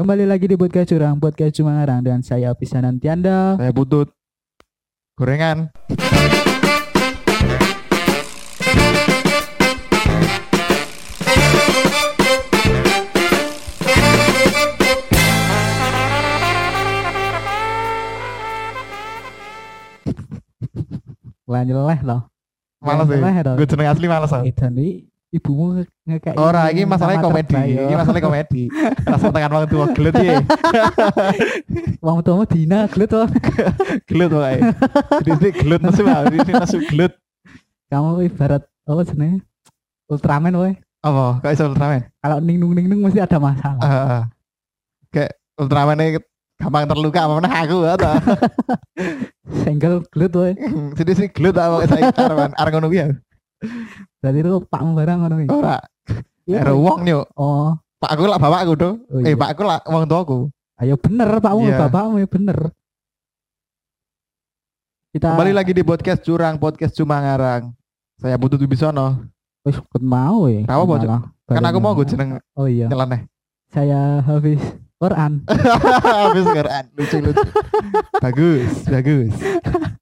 Kembali lagi di podcast curang, podcast cuma ngarang dan saya Pisanan Tianda. Saya butut. Gorengan. Lah nyeleh loh. Males toh. Gue jeneng asli males. Edan iki ibumu nge- ngekek. Ora, ini masalahnya komedi. Ini masalahnya komedi. Rasa tekan waktu tua gelut ya. Wong tuamu dina gelut to. Gelut wae. Jadi ini gelut nesu lah. Ini nesu gelut. Kamu ibarat apa jenenge? Ultraman woy. Apa? Kok iso Ultraman? Kalau ningnung ningnung mesti ada masalah. Heeh. Kayak Ultraman ini gampang terluka apa meneh aku atau Senggel gelut woy. jadi sih gelut apa saya ngono kuwi ya Berarti itu pakmu barang ngono iki. ora Iya, ero woy. wong yo Oh, pak aku lah bapakku do oh eh iya. pak aku lah wong tuaku Ayo bener pakmu Iya. bapakmu ya bener. Kita kembali lagi di podcast curang podcast cuma ngarang saya butuh Bisono wis ket mau ya. Apa? Malah kan bareng aku mau gue jeneng Oh iya. nyeleneh Saya Hafiz Quran. habis Quran lucu lucu bagus bagus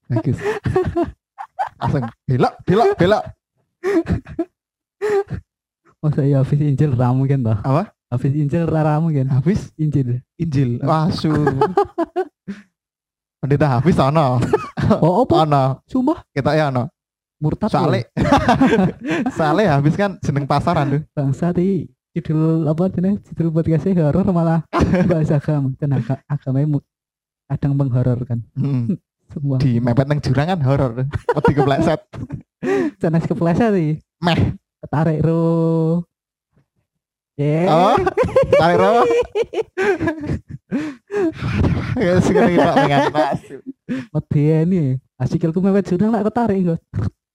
bagus langsung belok belok belok Oh saya Hafiz Injil ramu kan toh. apa Hafiz Injil ramu kan. habis Injil. Injil wasu pendeta habis ono Oh apa? ono Sumpah kita ya ono murtad. soalnya soalnya habis kan jeneng pasaran tuh bangsa di judul apa jenis judul podcastnya horor malah bahasa agama dan aga- agama kadang menghororkan Hmm. Semua di mepet nang jurang kan horor wedi kepleset jenis kepleset sih meh. Ketarik ro. Ya apa tarik rawa ya sekarang kita pengen pas medeni ini. Asikilku mepet jurang lah ketarik enggak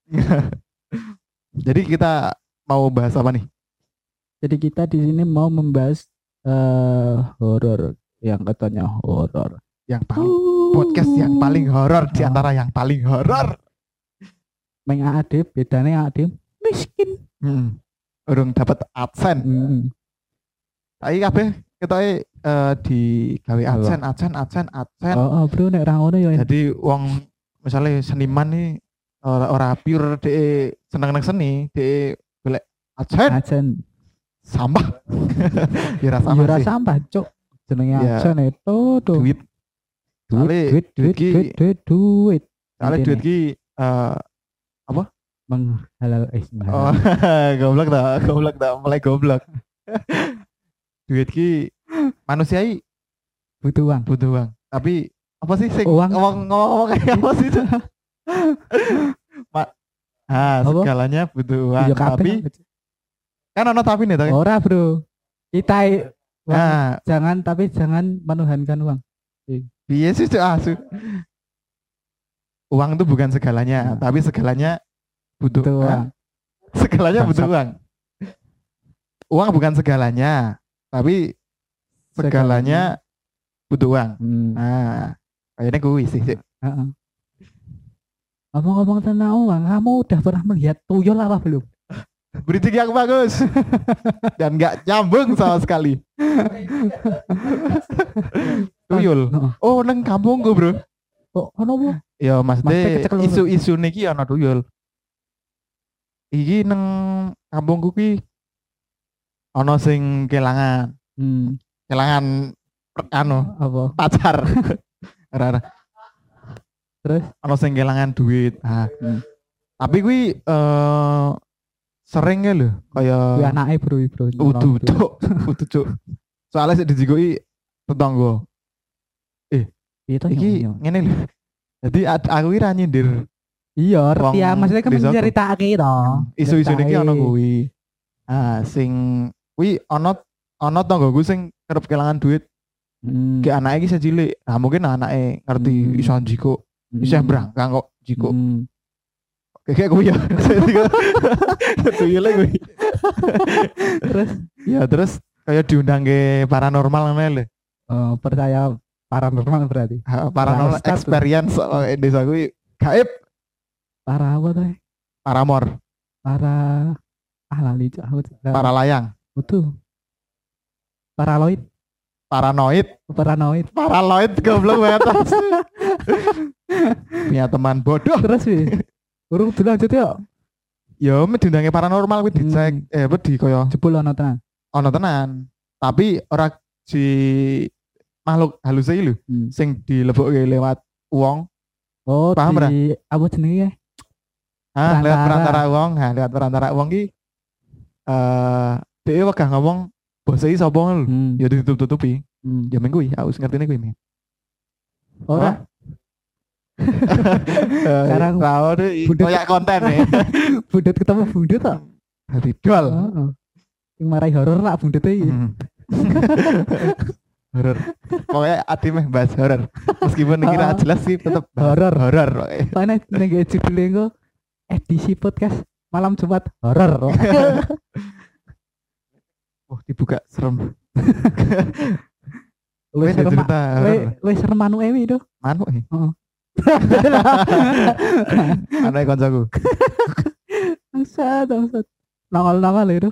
jadi kita mau bahas apa nih? Jadi kita di sini mau membahas eh horor yang katanya horor yang paling podcast yang paling horor di antara yang paling horor. Meng AAD bedanya AAD miskin. Hmm. urung dapat adsen. Hmm. tapi kabeh kita eh di gawe Apa? adsen adsen adsen adsen. Oh, oh bro nek ra ngono ya jadi wong misalnya seniman nih ora ora pure de seneng nang seni de golek adsen. Ajen sampah. Ya Iya sih. sampah cuk. Jenenge aja itu tuh. duit duit, duit, duit duit, duit, duit, duit. duit ki eh, Menghalal eh oh, goblok dah goblok dah mulai goblok duit ki manusia i butuh uang. butuh uang tapi apa sih sing Uang. ngomong ngomong ngomong kayak apa sih itu ah Apa? segalanya butuh uang tapi kan ono tapi nih tapi ora, Bro. Kita nah jangan tapi jangan menuhankan uang. Iya sih Cuk. Ah, Uang itu bukan segalanya, Nah. tapi segalanya butuh Butuh uang. Segalanya butuh uang. Uang bukan segalanya, tapi segalanya butuh uang. Hmm. Nah, kayaknya gue sih. Heeh. Ngomong-ngomong tentang uang, kamu udah pernah melihat tuyul apa belum? Beritik yang bagus dan nggak nyambung sama sekali. Tuyul. Oh, neng kampungku bro. Oh, ono apa? Ya Maksudnya isu-isu niki ana tuyul. Iki neng kampungku ki ana sing kelangan, Hmm. kelangan anu Apa? pacar. Ora. Terus? Ana sing kelangan duit. Ah. Hmm. Tapi kuwi eh sering ya lho kaya Kuwi anake, Bro, Bro. udu cuk, udu cuk. Soalnya sik dijikoki tetangga. Itu Iki ngene lho. Jadi ad- aku ki ra nyindir Iya, Wong ya maksudnya kan menceritake to. isu-isu niki ana kuwi. Ah, sing kuwi ana ana tanggoku sing kerep kelangan duit Hmm. ke anake iki cilik. Nah, mungkin anake ngerti Hmm. iso jiko, iso Hmm. brangkang kok jiko. Hmm. Kayak kuwi ya. Tuyule kuwi. Terus Ya terus kayak diundang ke paranormal ngene lho. eh, percaya paranormal berarti. Ha, Paranormal tuh. experience oh, desa kuwi gaib Para apa tuh? paramor, Para ah lali aku para layang. Betul. Paraloid. paranoid paranoid paranoid goblok banget punya teman bodoh terus sih urung dulu lanjut ya ya me diundangi paranormal kuwi dicek Hmm. eh apa di koyo jebul ono tenan ono tenan tapi ora si makhluk halus iki lho Hmm. sing dilebokke lewat uang oh Paham, Ra? di apa jenenge ah lewat Perantara. uang nah lewat perantara uang ki eh dia wegah ngomong bose iki sapa lho hmm. ya ditutup-tutupi hmm. ya minggu aku ngerti kuwi men ora sekarang tahu deh Budek. kayak konten ya bundet ketemu bundet kok Hati dol Heeh. Sing marai horor lah bundet iki. Horor pokoknya ati meh bahas horor meskipun ini kira Oh. jelas sih tetap Horor. horor. Mana ning judulnya engko edisi podcast malam Jumat horor. oh dibuka serem Lu serem lu serem anu ewi itu. manuk nih Heeh. anak koncoku Bangsat, bangsat. Nongol-nongol itu.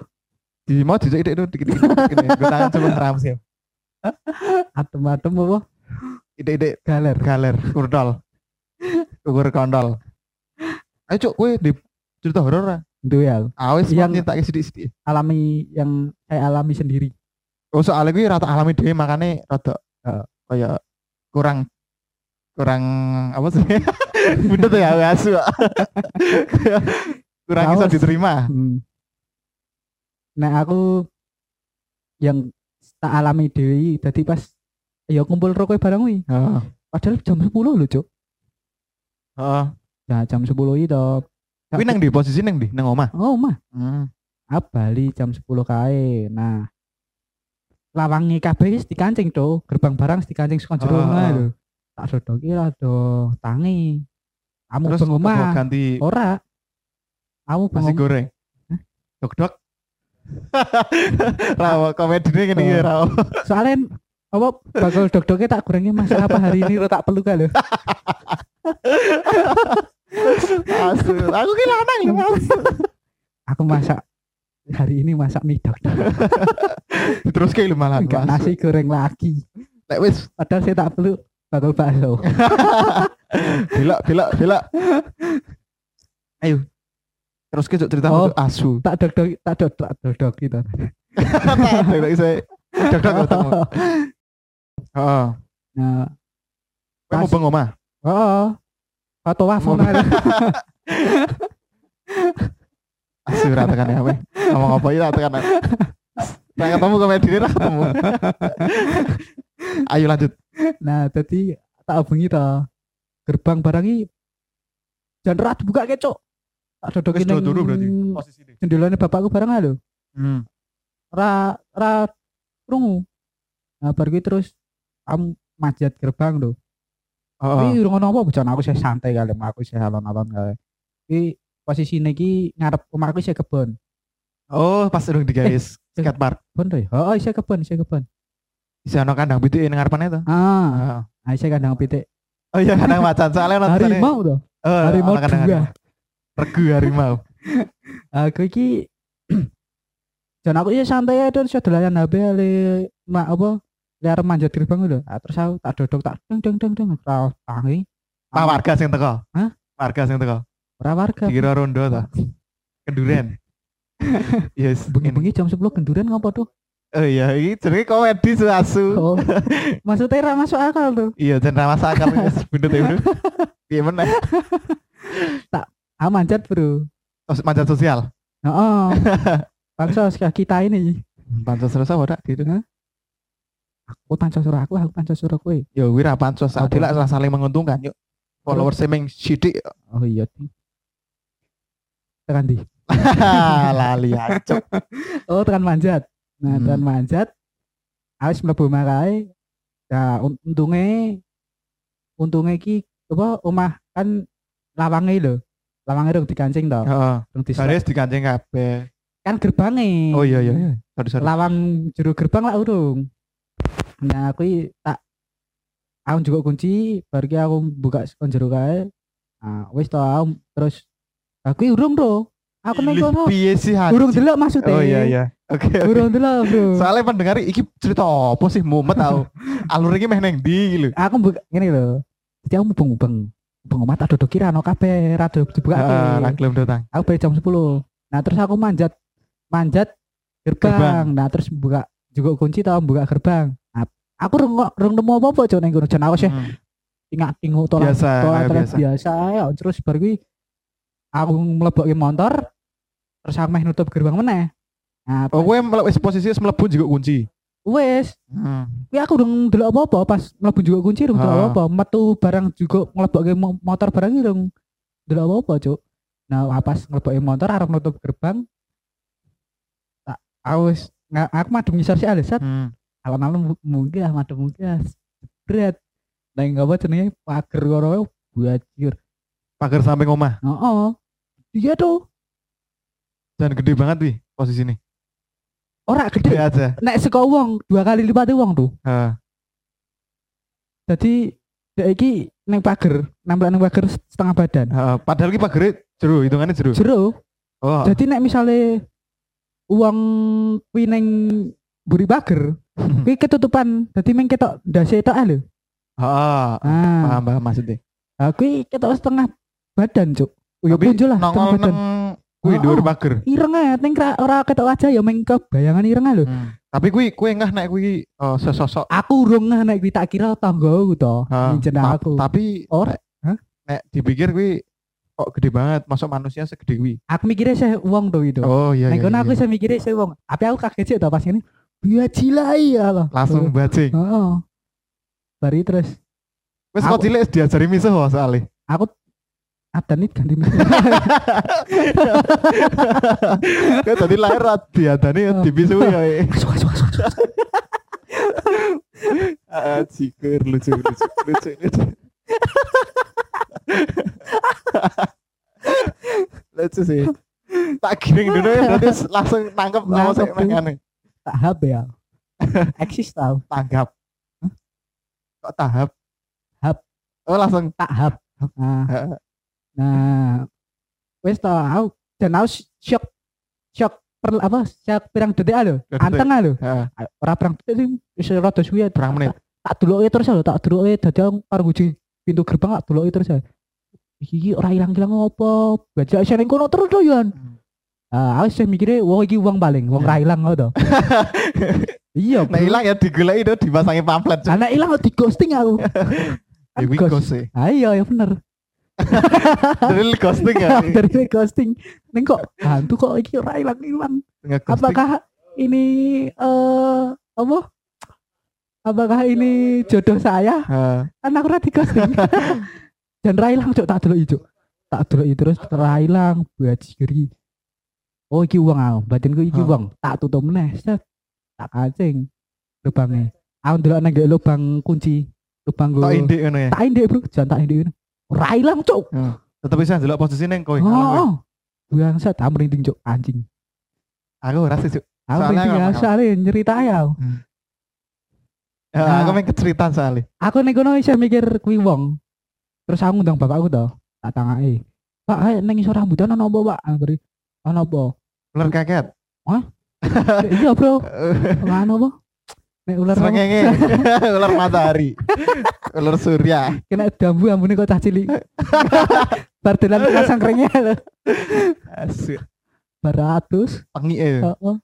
di mau ide itu dikit dikit gini gue tangan cuma ram sih Adem-adem apa? ide ide Galer. galer kurdol kukur kondol ayo cuk kue di cerita horor lah Itu ya. awes Yang- tak sidik Alami yang saya alami sendiri. oh soalnya gue rata alami dhewe makanya rada Heeh. kayak kurang kurang apa sih bener tuh ya asu kurang bisa Males. diterima Hmm. Nah aku yang tak alami dewi tadi pas ya kumpul rokok barang wi. Heeh. Padahal jam 10 loh, Cuk. Heeh. Nah, jam 10 itu. Kuwi nang di posisi nang di nang omah. Oh, mah. Hmm. Bali jam 10 kae. Nah, lawangi kabeh wis dikancing, Cuk. Gerbang barang wis dikancing saka jero omah lho. Tak dodoki lah do tangi. Kamu Terus beng apa omah. ganti Ora. Kamu nasi omah. goreng. Dok dok. rawo komedi ini gini Oh. rawo. Soalnya apa bakal dok-doknya tak gorengnya masak apa hari ini lo tak perlu kan lho. Asu. Aku lho Mas. Aku masak hari ini masak mie dok Terus kayak malah enggak nasi goreng lagi. Nek wis Padahal saya tak perlu bakal bakso. belok belok belok. Ayo. Terus Cuk, cerita Oh. untuk asu. tak dok-dok tak dok tak dok gitu. Tak ada saya. Dok dok ketemu. Heeh. Nah, Kowe mau Pas- beng omah? oh. Mau- nang. Asu ra tekan ya weh. Ngomong apa ya tekan. Nah ketemu komedi ini ketemu. Ayo lanjut. Nah, tadi tak bengi to. Gerbang barang iki jan rat buka kecok. Tak dodoki Wis ning dulu berarti posisi ini. jendelane bapakku barang lho. Hmm. ra ra krungu. Nah, bar kuwi terus am majat gerbang lho. Oh, Kuwi urung ono apa bojan aku sih santai kali aku sih alon-alon kali. Iki posisine iki ngarep omahku sih kebon. oh pas urung digawe skatepark. Kebon to ya? Oh, isih kebon, isih kebon. Isi ono kandang pitik ning ngarepane to. Ah, Heeh. ah isih kandang pitik. Oh iya kandang macan soalnya tulisannya- Harimau to. Oh, harimau dua. Regu harimau. Aku iki jan aku isih santai ae terus dolanan HP ale mak apa le arep manjat gerbang lho. Ah, terus aku tak dodok tak deng deng deng deng ra tangi. Pak warga sing teko. Hah? Warga sing teko. Ora warga. Dikira rondo to. Kenduren. Yes. Bengi-bengi jam 10 genduran ngopo tuh? Oh iya, ini jenenge komedi su asu. Oh. Maksudnya ra masuk akal tuh. Iya, jan ra masuk akal wis bener ya. Bro. Piye meneh? Ah manjat, Bro. Sos- Manjat sosial. Heeh. Pansos kita ini. Pansos apa dak gitu. Aku pansos suruh aku, aku pansos suruh kowe. Ya wira pansos Apa? adil lah saling menguntungkan yuk. Followers seming sithik. Oh iya. Tekan di. Lali acuk. Oh, tekan manjat. Nah, Hmm. tekan manjat. Awis mlebu makae. Nah, un- untunge untunge iki apa omah kan lawange lho. Lawange rung dikancing to. Heeh. Rung di Garis dikancing kabeh. kan gerbange. Oh iya iya iya. Sorry sorry. lawang jero gerbang lah urung. Nah aku tak aku juga kunci, baru ki aku buka sekon jero kae. Nah, wis to aku terus aku urung to. Aku Lih, kono Piye sih hati? urung delok maksudnya. Oh iya iya. Oke. oke. Burung delok, Bro. Soalnya pendengar iki cerita apa sih mumet tau. Alur iki meh neng ndi lho. aku buka ngene lho. Jadi aku mubeng-mubeng. Omah tak duduk kira ono kabeh rada dibuka. Heeh, ra gelem datang. Aku balik jam 10. Nah, terus aku manjat manjat gerbang. Gerbang. Nah, terus buka juga kunci tau buka gerbang. Nah, aku rung rung nemu apa-apa cok ning kono. Jan aku sih Hmm. tingak-tinguk tolak Biasa, tolak biasa. biasa ya. Terus baru kuwi aku mlebokke motor terus aku meh nutup gerbang meneh. Nah, Oh, kowe mele- wis posisi mlebu juga kunci. Wes Hmm. Kuwi aku urung ndelok apa-apa pas mlebu juga kunci ndelok Ah. apa-apa. Metu barang juga nglebokke mo- motor barang iki urung ndelok apa-apa, Cuk. Nah, pas nglebokke motor arep nutup gerbang tak aku wis nga- aku madem ngisor sih alisat. Hmm. Alon-alon munggah madem munggah. Berat. Nah, enggak apa jenenge pager kono buajir. Pagar samping omah Heeh. Iya tuh. dan gede banget wi posisi ini. Ora Gede aja. Nek saka wong dua kali lipat wong tuh. Heeh. Jadi dek iki neng pager, nempel neng pager setengah badan. Heeh, padahal ki pagere jero, hitungannya jero. Jero Oh. Jadi nek misale uang kuwi ning mburi pager, kuwi ketutupan. Dadi meng ketok ndase tok ae lho. Heeh. Ah, Paham paham maksudnya. kuwi ketok setengah badan, Cuk. Tapi punjul lah setengah Nongol badan. Kuwi Oh, dhuwur oh. pager. Ireng ae, ning ra- ora ketok aja ya meng kebayangan ireng ae lho. Hmm. Tapi kuwi kuwi ngah nek kuwi oh, sesosok Aku urung nek kuwi tak kira tanggoku to. Ta- aku. Tapi Ora. Hah? nek dipikir kuwi kok gede banget, masuk manusia segede kuwi. Aku mikirnya saya uang tuh itu. Oh iya Nek iya. aku saya mikirnya saya uang. Tapi aku kaget sih to pas ini. Iya cilai ya Allah. langsung bajing. Heeh. Bari terus Aku- kok cilik diajari misuh soalnya. aku ada nih ganti Kayak tadi lahir diadani dibisuhi ya. eh. Masuk, masuk, masuk. Ah, cikur lucu lucu lucu lucu. lucu sih. Tak giring dulu ya berarti langsung nangkep sama saya makanya. tahap ya eksis tau Tanggap. Kok tahap? Hap. Oh langsung tahap Heeh. Nah wes tau aku dan aku shock shock per apa shock pirang detik lho anteng lho Heeh. ora pirang detik sih wis rada suwi Pirang menit. tak duluke terus lho tak duluke dadi karo guji pintu gerbang tak duluke terus ya iki ora ilang-ilang apa bajak sing kono terus lho Yon Ah, aku sih mikirnya, wong iki uang paling, wong ra ilang ngono to. Iya, Nah hilang ya digulai itu dipasangi pamflet. Karena ilang kok di ghosting aku. Ya kuwi Ghost. ghost sih. Ah, iya, ya bener. Dari ghosting ya. Dari ini ghosting. Neng kok hantu kok iki ora ilang-ilang. Apakah ini eh apa? Apakah ini jodoh saya? Kan aku ora di ghosting. Dan ra ilang cok tak delok ijo. Tak delok terus ra ilang bajiri. Oh iki uang aku, batinku iki uang. Tak tutup meneh. Tak kacing lubangnya. Aku ndelok nang lubang kunci, lubang gue. indik ngono ya. Tak indek, Bro. Jangan tak ngono. Ora ilang, Cuk. Tetep bisa ndelok posisi neng kowe. Buang set tak merinding, Cuk. Anjing. Aku ora sih. Cuk. Aku merinding ya, soalnya cerita ya. Ya, Nah. aku main keceritaan soalnya. Aku ning kono isih mikir kuwi wong. Terus aku ngundang bapakku to. Tak tangake. Pak, ayo nang isor rambutan ono apa, Pak? Beri. Ono apa? Ular kaget. iya, Bro. Ono apa? Nek ular apa? Serengenge. Ular matahari. Ular surya. kena dambu ambune kok cah cilik. Bar dolan pasang keringnya lho. Asik. Baratus. Pengi ya. Heeh.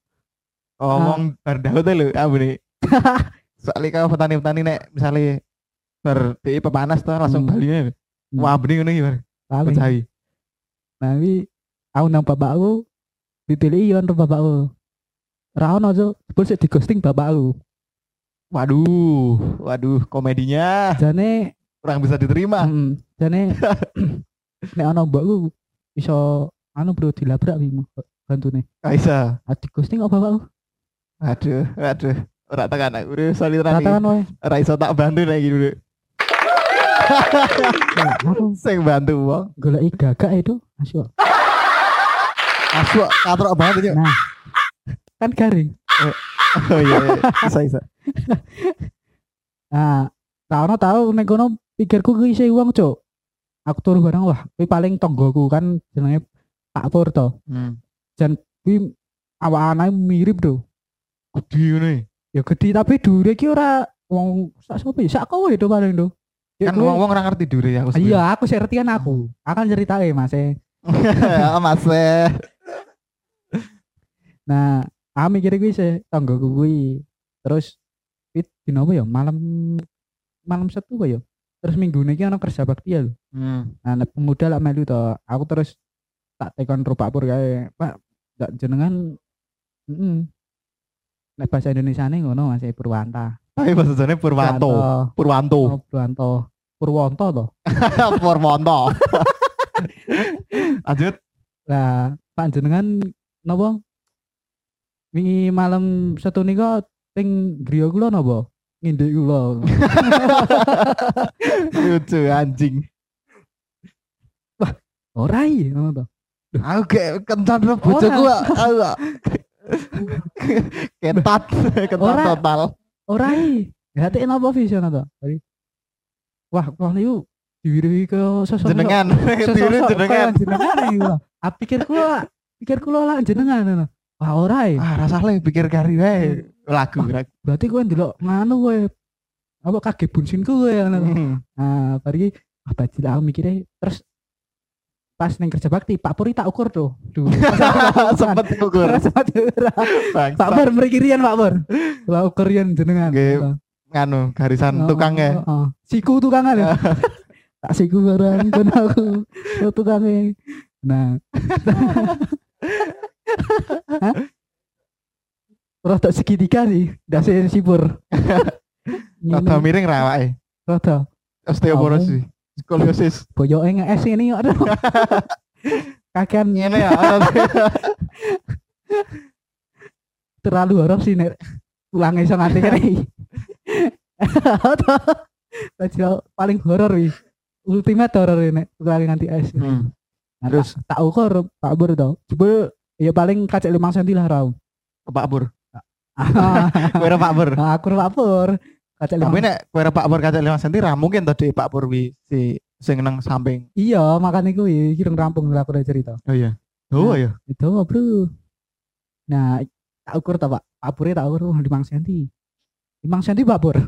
Ngomong bar daud lho abu nih. Soalnya kalau petani-petani nek misalnya bar di pepanas tuh langsung Hmm. balinya. Hmm. Wah bening ngono iki bar. Pecahi. Nah, wi aku nang bapakku ditili yo nang bapakku. Ra ono Cuk. Jebul sik di ghosting bapakku. Waduh, waduh komedinya Jane kurang bisa diterima. Mm, jane nek ana mbokku iso anu bro dilabrak wi bantune. Kaisa. Ati ghosting kok bapakku. Aduh, aduh. Ora tekan aku udah soliran iki. Katakan wae. Ora iso tak bantu nek iki dulu. Sing bantu wong. goleki gagak itu asyik. Asu katrok banget ini. Nah. Kan garing. Oh iya, iya. bisa bisa. Nah, ono tau nek kono pikirku kuwi isih wong, Cuk. Aku turu bareng wah, kuwi paling tonggoku kan jenenge Pak Pur to. Hmm. Kuwi awak mirip do. Gede ngono ya. Gede tapi dure iki ora wong sak sapa? Sak kowe do paling do. Ya Kan wong-wong ora ngerti dure ya aku. Iya, aku sih ngerti kan aku. Akan ceritain Mas. eh. Mas eh. Nah, aku mikir kuwi sih tanggoku kuwi. Terus it dino ya? Malam malam Sabtu kok ya. Terus minggu iki ana kerja bakti ya. Hmm. Nah, pemuda lah melu to. Aku terus tak tekon ro Pak Pur kae. Pak, ndak jenengan heeh. Nek bahasa Indonesia nih ngono Mas eh, Purwanta. Tapi bahasane Purwanto. Purwanto. Oh, Purwanto. Purwonto to. Purwanto. Lanjut. Lah, panjenengan napa? Wingi malam Sabtu nika teng griya kula napa? Ngindek kula. Lucu anjing. Ora iya ngono to. Aku kayak kencan lo bojoku aku. Ketat, ketat total. Ora iya. Hati napa vision to? Tadi. Wah, wah niku diwiri ke sosok Jenengan, diri jenengan. jenengan iki kula. Ah pikir kula, pikir kula lah jenengan. Wah, ora iya. Ah, rasa le pikir kari wae. Lagu, lagu. Berarti kowe ndelok nganu kowe. Apa kaget bunsin kowe ngono. Hmm. Nah, bari ah bajil aku mikirnya terus pas neng kerja bakti Pak Puri tak ukur tuh. Duh. Sempet ora. Bangsa. Pak Pur mriki riyen Pak Pur. Lah ukur riyen jenengan. Nggih, Nganu, garisan Oh, tukangnya. oh, oh. Siku tukangan ya. tak siku barang kon aku. Oh, tukangnya. Nah. Rada segitiga sih, dasi sipur. Rada miring ra awake. Rada. Osteoporosis. Skoliosis. boyoke nge-es ini kok. Kakean Ngene ya. terlalu horor sih nek pulang iso nganti kene. Bajil paling horor wi. Ultimate horor ini pulang nganti es. Hmm. Nah, Terus? tak, ukur Pak Bur. Coba ya paling kacek 5 cm lah rau. Pak Pur. Kowe Pak Pur. Nah, aku Pak Pur. Kacek Tapi 5 nek kowe Pak Pur kacak 5 cm ra mungkin tadi Pak Pur wi si sing nang samping. Iya, makanya kuwi kirung rampung lah aku udah cerita. Oh iya. Oh iya. Itu bro. Nah, tak ukur tak pak. Pak Pur tak ukur oh, 5 cm. 5 cm Pak Pur.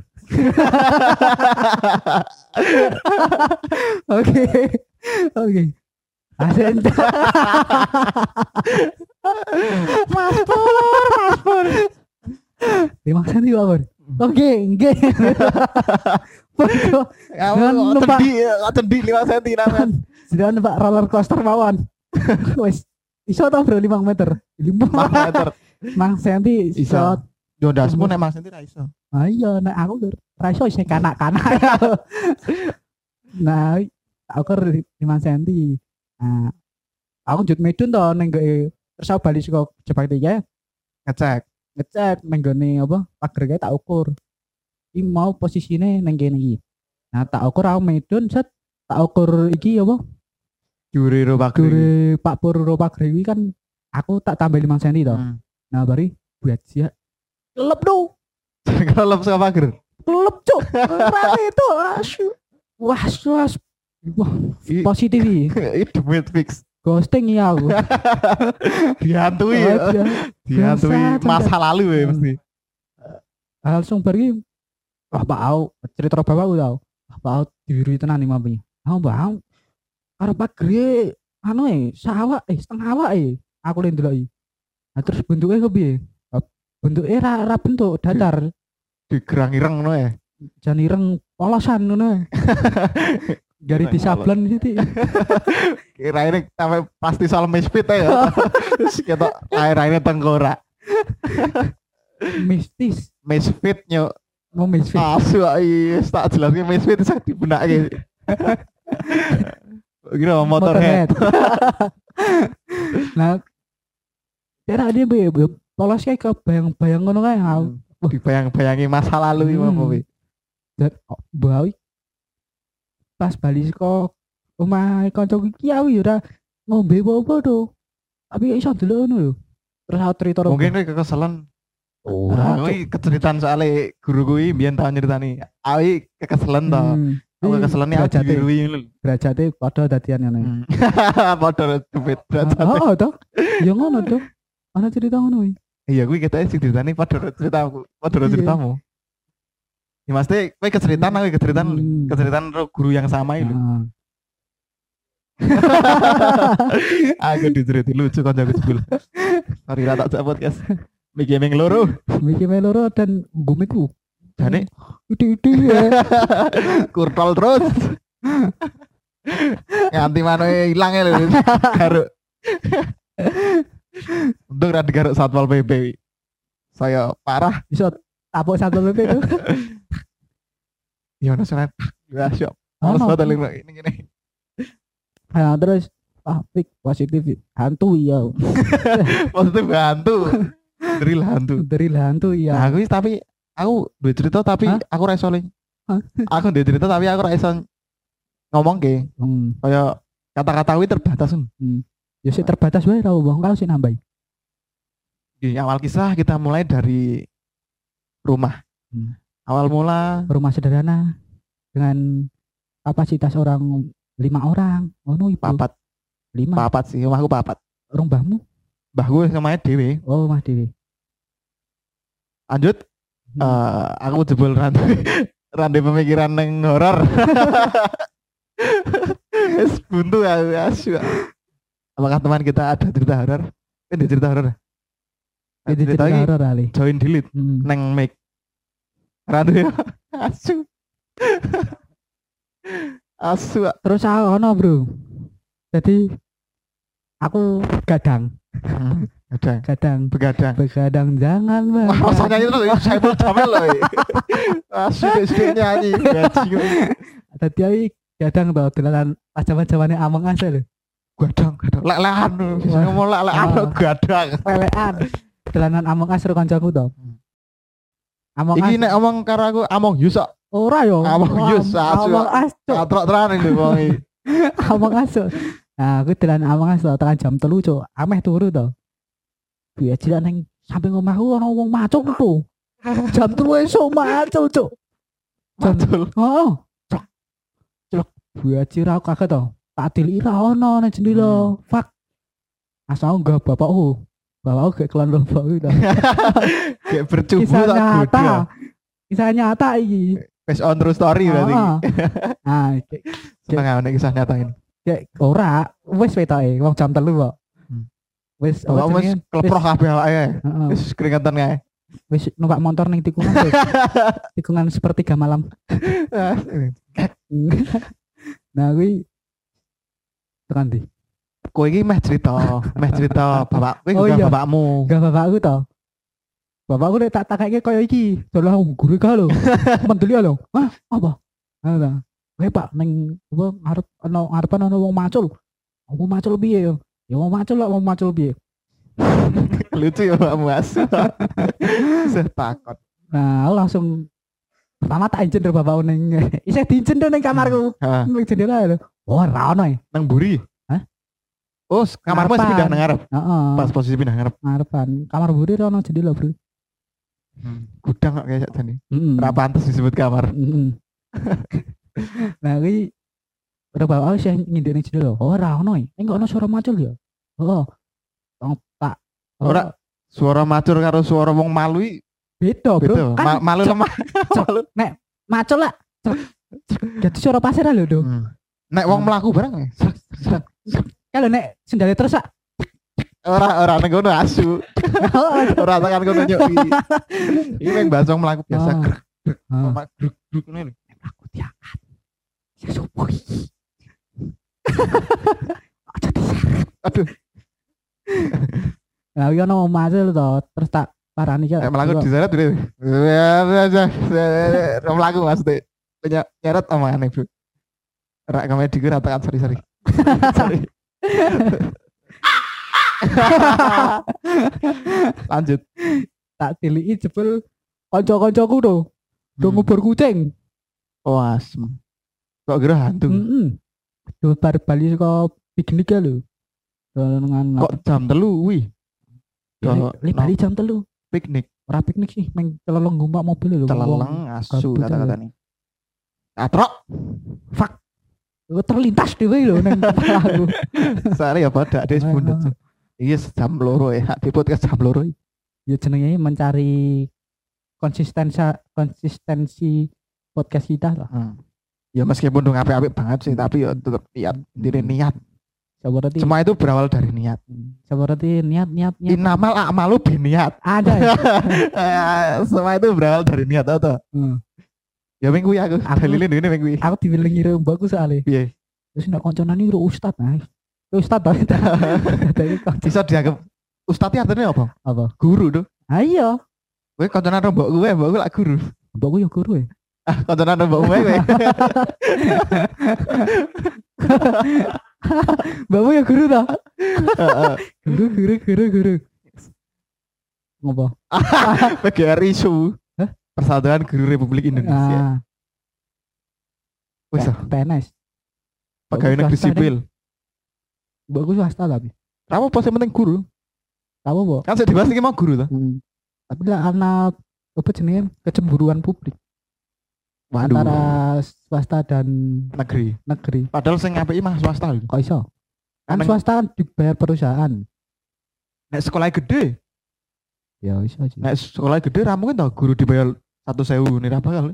Oke. Oke. Asen. Mas Pur, Mas Pur. 5 cm Pak Pur. Oke, nggih. Foto Kamu cendi, cendi 5 cm namanya. sudah numpak roller coaster mawon. Wes iso tau bro 5 meter. 5 meter. Mang senti Iso. Yo ndasmu nek 5 cm ra iso. Ah iya nek aku ra iso isih kanak-kanak. nah, aku ker 5 senti. Nah, aku jut medun to ning ngge terus aku bali saka Jepang ya Ngecek. ngecek ning gone apa pager kae tak ukur. Iki mau posisine ning kene iki. Nah, tak ukur aku medun set tak ukur iki apa Juri ro Pak Dure Pak Pur ro pager iki kan aku tak tambah 5 cm to. Hmm. Nah, bari buat sia. Lelep do. Kalau lep sama pager. Lelep cuk. Rame itu. Asu. Wah, was. Wah, positif iki. Itu duit fix. Ghosting ya aku. Dihantui ya. Dihantui masa lalu ya mesti. Langsung bari Wah, Pak Au, cerita bapakku tau. Pak Au diwiri tenan iki mampu. Ah, Mbak Au. Karo pager anu e, sawak eh setengah awak e. Aku ndelok iki. Nah, terus bentuknya? Ah, Bentuknya ra, ra bentuk datar. Digerang-ireng no ya. jan ireng polosan ngono. Gari Ireng disablan sih. Kira ini sampai pasti soal misfit ya. Terus kita air ini tengkorak. Mistis. Misfit nyo. Mau mistis. Asu iya tak jelas ki misfit sak dibunake. Kira motorhead. nah, cara dia be, be polos kayak kebayang-bayang ngono kae. Hmm. Dibayang-bayangi masa lalu iki Hmm. apa kuwi. Dan oh, bau pas bali saka omah kancaku iki aku ya ora ngombe apa-apa to. Tapi iso delok ngono lho. Terus aku cerita Mungkin kuwi kekeselan. ora. Nah, kuwi keceritaan soalnya guru kuwi biyen tau nyeritani. Awi kekeselan to. Hmm. Aku kekeselan ya Derajate- diwirui ngono lho. derajate padha dadian ngono. Hmm. Padha duit derajat. Oh, toh. Ya ngono tuh. Ana cerita ngono iki. Iya, gue kita sih ceritanya pada ceritaku, pada Iya. ceritamu. Ya maksudnya, gue keceritaan, gue keceritaan, Hmm. keceritaan guru yang sama itu. Aku diceritain lucu kan jago sebel. Sorry lah tak guys. Miki ming loro. Miki meloro dan gumiku. Jane Ide-ide ya. kurtol terus. Nganti mana hilang ya lho. Garuk. Untung ra digaruk satpol PP. Saya parah. Bisa tapuk satu PP itu. Ya ono soalnya. Ya siap. Harus banget ini gini. Nah, terus ah fik positif hantu iya. Positif hantu. Drill hantu. Dari hantu Nah, iya. aku tapi aku duwe cerita tapi Hah? aku. Hah? Aku duwe cerita tapi aku ra iso ngomong ke. Hmm. Kayak kata-kata kuwi terbatas. Hmm. Ya sih terbatas wae ra wong kalau sih nambahi. Di awal kisah kita mulai dari rumah. Hmm. Awal mula Rumah sederhana dengan kapasitas orang lima orang. Oh no ibu. papat, Lima. papat sih, rumahku papat. Orang mbahmu. Mbah gue namanya Dewi. Oh mah dewi. Lanjut, Hmm. eh, aku jebol rantai rantai pemikiran neng horor. Es buntu aku asu. Apakah teman kita ada cerita horor? Ini cerita horor. Itu cerita cerita horor kali. join delete Hmm. neng mic. Rantai asu. asu. Terus aku ono bro. Jadi aku gadang, Hmm, Gadang, gadang, begadang. begadang jangan Wah, begadang. rasanya itu saya pun jamel loh. Asu sedikit nyanyi. Tadi aku gadang tau dolanan pas zaman-zamane Among Us lho. Gadang, gadang. Lek-lekan. Bisa ngomong lek-lekan Ah. gadang. Pelean. Dolanan Among karo kancaku to. Hmm. Among Iki nek omong karo aku among sok. ora yo. Among Us, asu. Among Us. Cuk. Katrok tenan iki wong iki. Among Us. Nah, aku dolanan Among Us tekan jam 3 cuk. Ameh turu to. Biar cilik nang samping omahku ana wong macul to. Jam 3 esuk macul cuk. Jam. Oh. Cok. Cok. Buaci ra aku kaget to. Tak tiliki ra ono nang jendela. Fuck. Asal enggak bapakku. Bapakku gak kelan lomba gitu. Kayak bercubu Kisah tak nyata. Kisah nyata iki. Based on true story berarti. Ah. Nah, kayak, Seneng nek kisah nyata ini. kayak ora wis wetoke wong jam 3 kok. Hmm. Wis Oh, apa wis jenenge? kleproh kabeh awake. Wis keringetan kae. Wis numpak motor ning tikungan tikungan sepertiga malam. nah, kuwi tekan di. Kowe iki meh cerita, meh cerita bapak, kowe Oh, iya. bapakmu. Gak bapakku to. Bapakku nek tak takake koyo iki, dolah guru ka lho. Mendeli lho. Hah, apa? Ada. Kowe Pak ning apa ngarep ana ngarepan ana wong macul. Wong macul piye yo? Ya wong macul lah wong macul piye. Lucu ya bapakmu asu. Saya takut. Nah, langsung pertama tak izin dari bapakku ning isih diizin deh ning kamarku. Ha, Ning jendela lho. Oh, ono ya. nang buri. Oh, wis Ngarepan. pindah nang ngarep. Heeh. Pas posisi pindah ngarep. ngarepan. Kamar buri ora ono jendela, Bro. Gudang kok kayak tadi. Heeh. Ora pantes disebut kamar. Mm. nah, kuwi udah bawa sih ngindik ning jendela. Oh, ora ono. Enggak ono suara macul ya. Oh. Tong tak. Oh, Ora. Suara macur karo suara wong malu i beda, Bro. beda. Kan Ma- malu lemah. Malu. macul lah. Jadi suara pasir lho, Do. Hmm. Nek wong Hmm. mlaku bareng srek. Kalau nek sendalnya terus ah. ora ora nang kono asu. Ora tekan kono nyuk iki. Iki ning basong mlaku biasa. Grek, Ah. Mak gruk gruk ngene. Aku diangkat. Ya sopo iki? Aja diseret. Aduh, Nah, iki ono macul to, terus tak parani ya. nek mlaku diseret. Ya. Ora mlaku maksudnya. Punya nyeret omongane, Bro. Ora komedi ku ora tekan sorry sorry. Sorry. Lanjut. tak tiliki jebul kanca-kancaku to. Do Hmm. ngubur kucing. Oh asem. Kok kira hantu? Heeh. Do bar bali saka piknik ya lho. Dengan Kok jam telu wih li bali jam telu. piknik Ora piknik sih, meng celeleng ngumpak mobil lho. celeleng asu kata-kata nih. Atrok. Iku terlintas dhewe lho nang kepalaku. Sare ya pada des bundet. Iki jam loro ya, di podcast jam loro. Ya jenenge mencari konsistensi konsistensi podcast kita lah. Hmm. Ya meskipun dong apik-apik banget sih, tapi ya tetap niat, intinya niat. Seperti Semua itu berawal dari niat. seperti niat niat niat Inamal a'malu biniat. ada ya. Semua itu berawal dari niat atau Hmm. Ya minggu ya aku. Aku- Dalilin ini minggu. Aku dibilang ngira mbakku soalnya. Piye? Terus nek koncone iki ustad nah. Ustad ta. Dadi kanca Bisa dianggap ustadz artinya apa? apa? Guru tuh. Ayo. Kowe kancanan karo mbok gue, mbok gue lak guru. Mbakku ya guru ya. Ah, kancanan karo mbok gue kowe. Mbakmu ya guru ta? Guru guru guru guru. Ngopo? PGRI isu. Persatuan Guru Republik Indonesia. Ah, Wis ah, PNS. pegawai negeri swasta, sipil. Mbakku swasta tapi. Kamu pos yang penting guru. Tahu kok. Kan saya dibahas iki mau guru tuh. Hmm. Tapi lah anak apa jenenge kecemburuan publik Waduh. antara swasta dan negeri. negeri. Padahal saya ngapei mah swasta. Kok iso? Kan Emang- swasta kan dibayar perusahaan. Nek sekolah gede, Ya iso sih. nek sekolah gede ra mungkin tau guru dibayar satu sewu nih apa kali?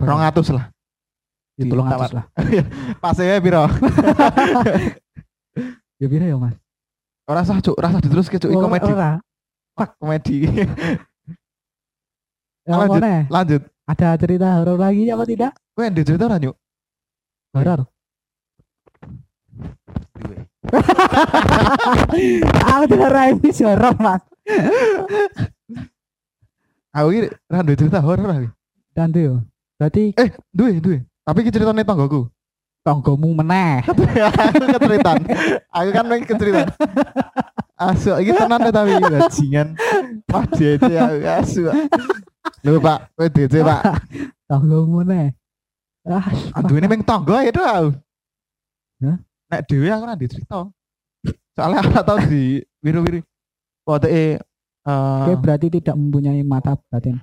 Rong atus lah. Ya, tolong atus lah. Pas ya piro? Ya pira ya mas? Ora sah cuk, ora sah diterus ke cuk Oh, komedi. ora. Komedi. Ya, Lanjut. Lanjut. Ada cerita horor lagi apa tidak? Kowe ndek cerita ora nyuk? Horor. Aku tidak raih horor mas. Aku iki ra cerita horor aku. Dan yo. berarti Eh, duwe, duwe. Tapi iki ceritane tanggoku. tonggomu meneh. aku keceritaan. Aku kan lagi keceritaan. Asu, iki tenan tapi bajingan. Wah, DC aku asu. Lho, Pak, kowe DC, Pak. Tonggomu meneh. Ah, Aduh, ini meng tanggo ya tuh aku. Hah? Nek dhewe aku nanti cerita. Soalnya aku tau di wiru-wiru. Waktu eh Oke, berarti tidak mempunyai mata batin.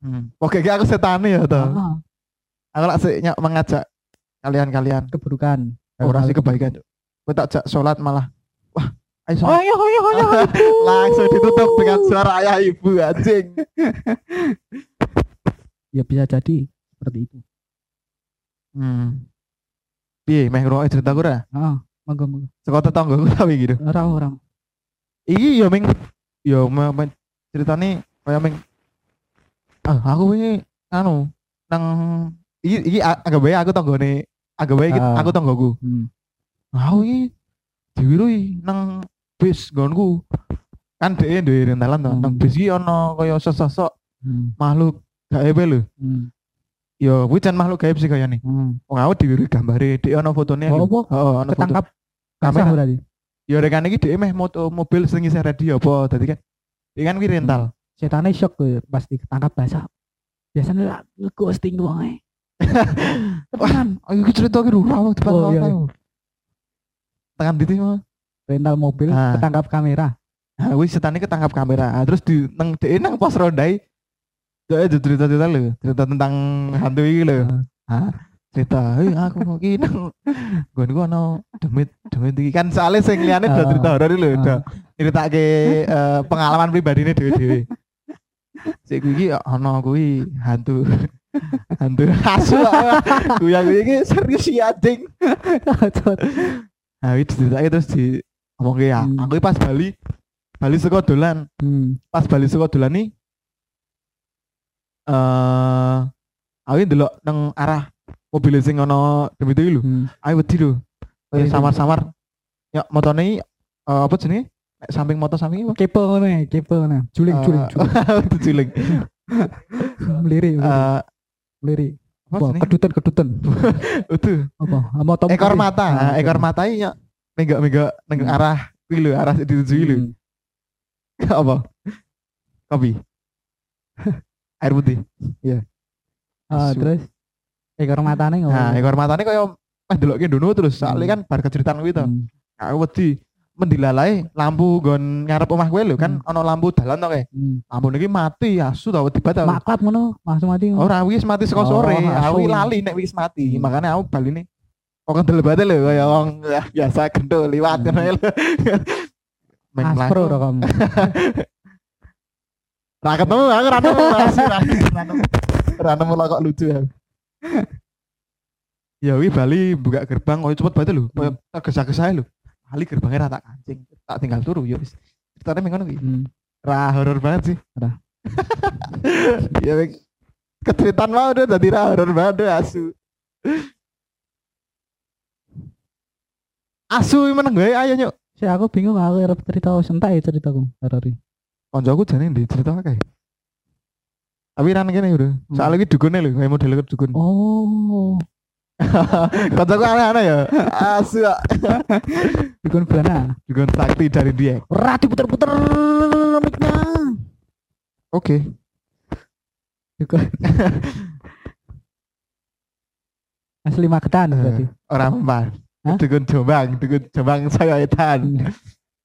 hmm. Oke, aku setane ya toh. Ah, Aku lak mengajak kalian-kalian keburukan. ora sih kebaikan. Kowe tak jak salat malah. Wah, ayo iya, oh iya, oh iya. Langsung ditutup dengan suara ayah ibu anjing. Ya bisa jadi seperti itu. Hmm. Piye, meh ngrungokne cerita ora? Ah, monggo monggo. Saka tetanggaku tapi gitu. Orang orang. Iki yo ming yo me, me, ceritane kaya ming ah aku wingi anu nang iki iki a- anggap bae aku tanggane anggap bae iki Ah. aku tanggaku. Hmm. Aku iki diwirui nang bis nggonku. Kan dhek duwe rentalan to. Hmm. Nang bis iki ana kaya sosok Hmm. makhluk gaib lho. Hmm. Yo kuwi jan makhluk gaib sih kayane. Hmm. Wong aku diwirui gambare dhek ana fotone. Oh, ana foto. Ketangkap Kamera. berarti. Ya rekan iki dhek meh moto mobil sing isih radio apa dadi kan. Iki kan kuwi rental. Setannya shock tuh pasti ketangkap basah. Biasanya lah ghosting aja. Temenan. Ayo iki cerita iki lho, ora depan Oh, iya, kau. Tekan di mah. rental mobil Ah. ketangkap kamera. Nah, wis setane ketangkap kamera. Ah, terus di nang dhek nang pos rondai. Dhek cerita-cerita lho, cerita tentang hantu iki lho. Ah, cerita, "Hei, aku iki nang gon gua ana demit demit iki kan soalnya sing liyane udah Ah. cerita horor Ah. udah nyeritake eh, pengalaman pribadine dhewe-dhewe. Sik kuwi iki ana kuwi hantu. hantu asu. Kuwi aku iki serius ya anjing. Nah, itu ceritanya terus di ngomong ya, Hmm. aku pas Bali, Bali saka dolan, hmm. pas Bali saka dolan nih, eh, aku ini delok nang arah mobil sing ono demi itu lho, hmm. aku wedi lho, Iya, samar-samar, ya motone eh, apa jenis, samping motor samping apa? Kepo ngono ya, kepo ngono. Juling, Eh, juling, juling. itu juling. Melirik, melirik. Eh, apa kedutan, kedutan. Itu Apa? Sama Tom ekor Cruise. mata, Ah, Nah, ekor mata ya, mega mega neng Hmm. arah kuwi lho, arah dituju lho. Hmm. apa? Kopi. Air putih. Ah, Asu. terus ekor matanya ngono. Nah, ekor matane kaya meh delokke ndono terus. Soalnya kan bar keceritaan kuwi to. Hmm. Aku wedi mendilalai lampu gon ngarep omah kowe lho kan ana lampu dalan to kae. Hmm. Lampu niki mati asu to wedi banget. aku. Maklap ngono, langsung mati. Ora wis mati saka Oh, sore. asu. Aku lali nek wis mati. Hmm. Makanya aku baline kok kendel banget lho kaya wong ya, biasa gendul liwat Hmm. ngono lho. main Aspro dah kamu. Ra ketemu aku ra masih ra lah kok lucu ya. Ya wi Bali buka gerbang koyo cepet banget lho. Koyo tergesa-gesa lho. Bali gerbangnya rata kancing. Tak tinggal turu ya wis. Ceritanya ming ngono kuwi. Hmm. Ra horor banget sih. Ra. ya Ming. Ketweetan mau udah dadi ra horor banget deh, asu. Asu meneng gue ayo nyuk. Si aku bingung aku arep cerita sentai ceritaku horor iki. Koncoku jane ndi cerita akeh. Tapi ran kene udah. Soalnya iki dugune lho, kayak model dukun. Oh, Koncoku aneh-aneh ya. Asu. dukun belana. Dukun sakti dari dia. Ora diputer-puter mic-nya. Oke. Dukun. Asli Magetan berarti. Orang. Hah? Dukun Jombang, dukun Jombang saya etan.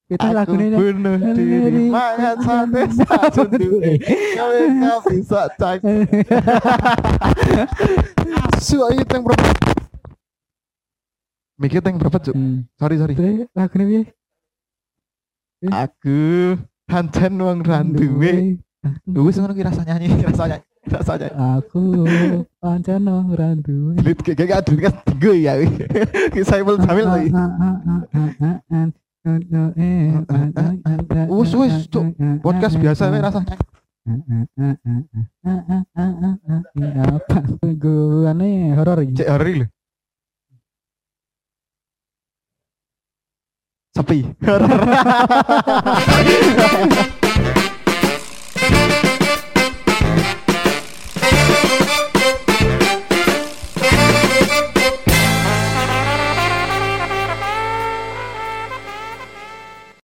Itu Aku lagunya bunuh diri, mayat sampai satu duit. Kau kau bisa cek. Asu ayo teng berapa? Mikir teng berapa cuk? Hmm. Sorry sorry. Terus lagunya piye? Aku pancen wong randuwe. Wis ngono ki rasa nyanyi, rasa nyanyi, rasa nyanyi. Aku pancen wong randu. Lit kayak kayak aduh kan tiga ya. Ki Saiful Jamil lagi. Wus, wus, Cuk. Podcast biasa we rasa apa gue horor Cek lho. Sepi. Horor.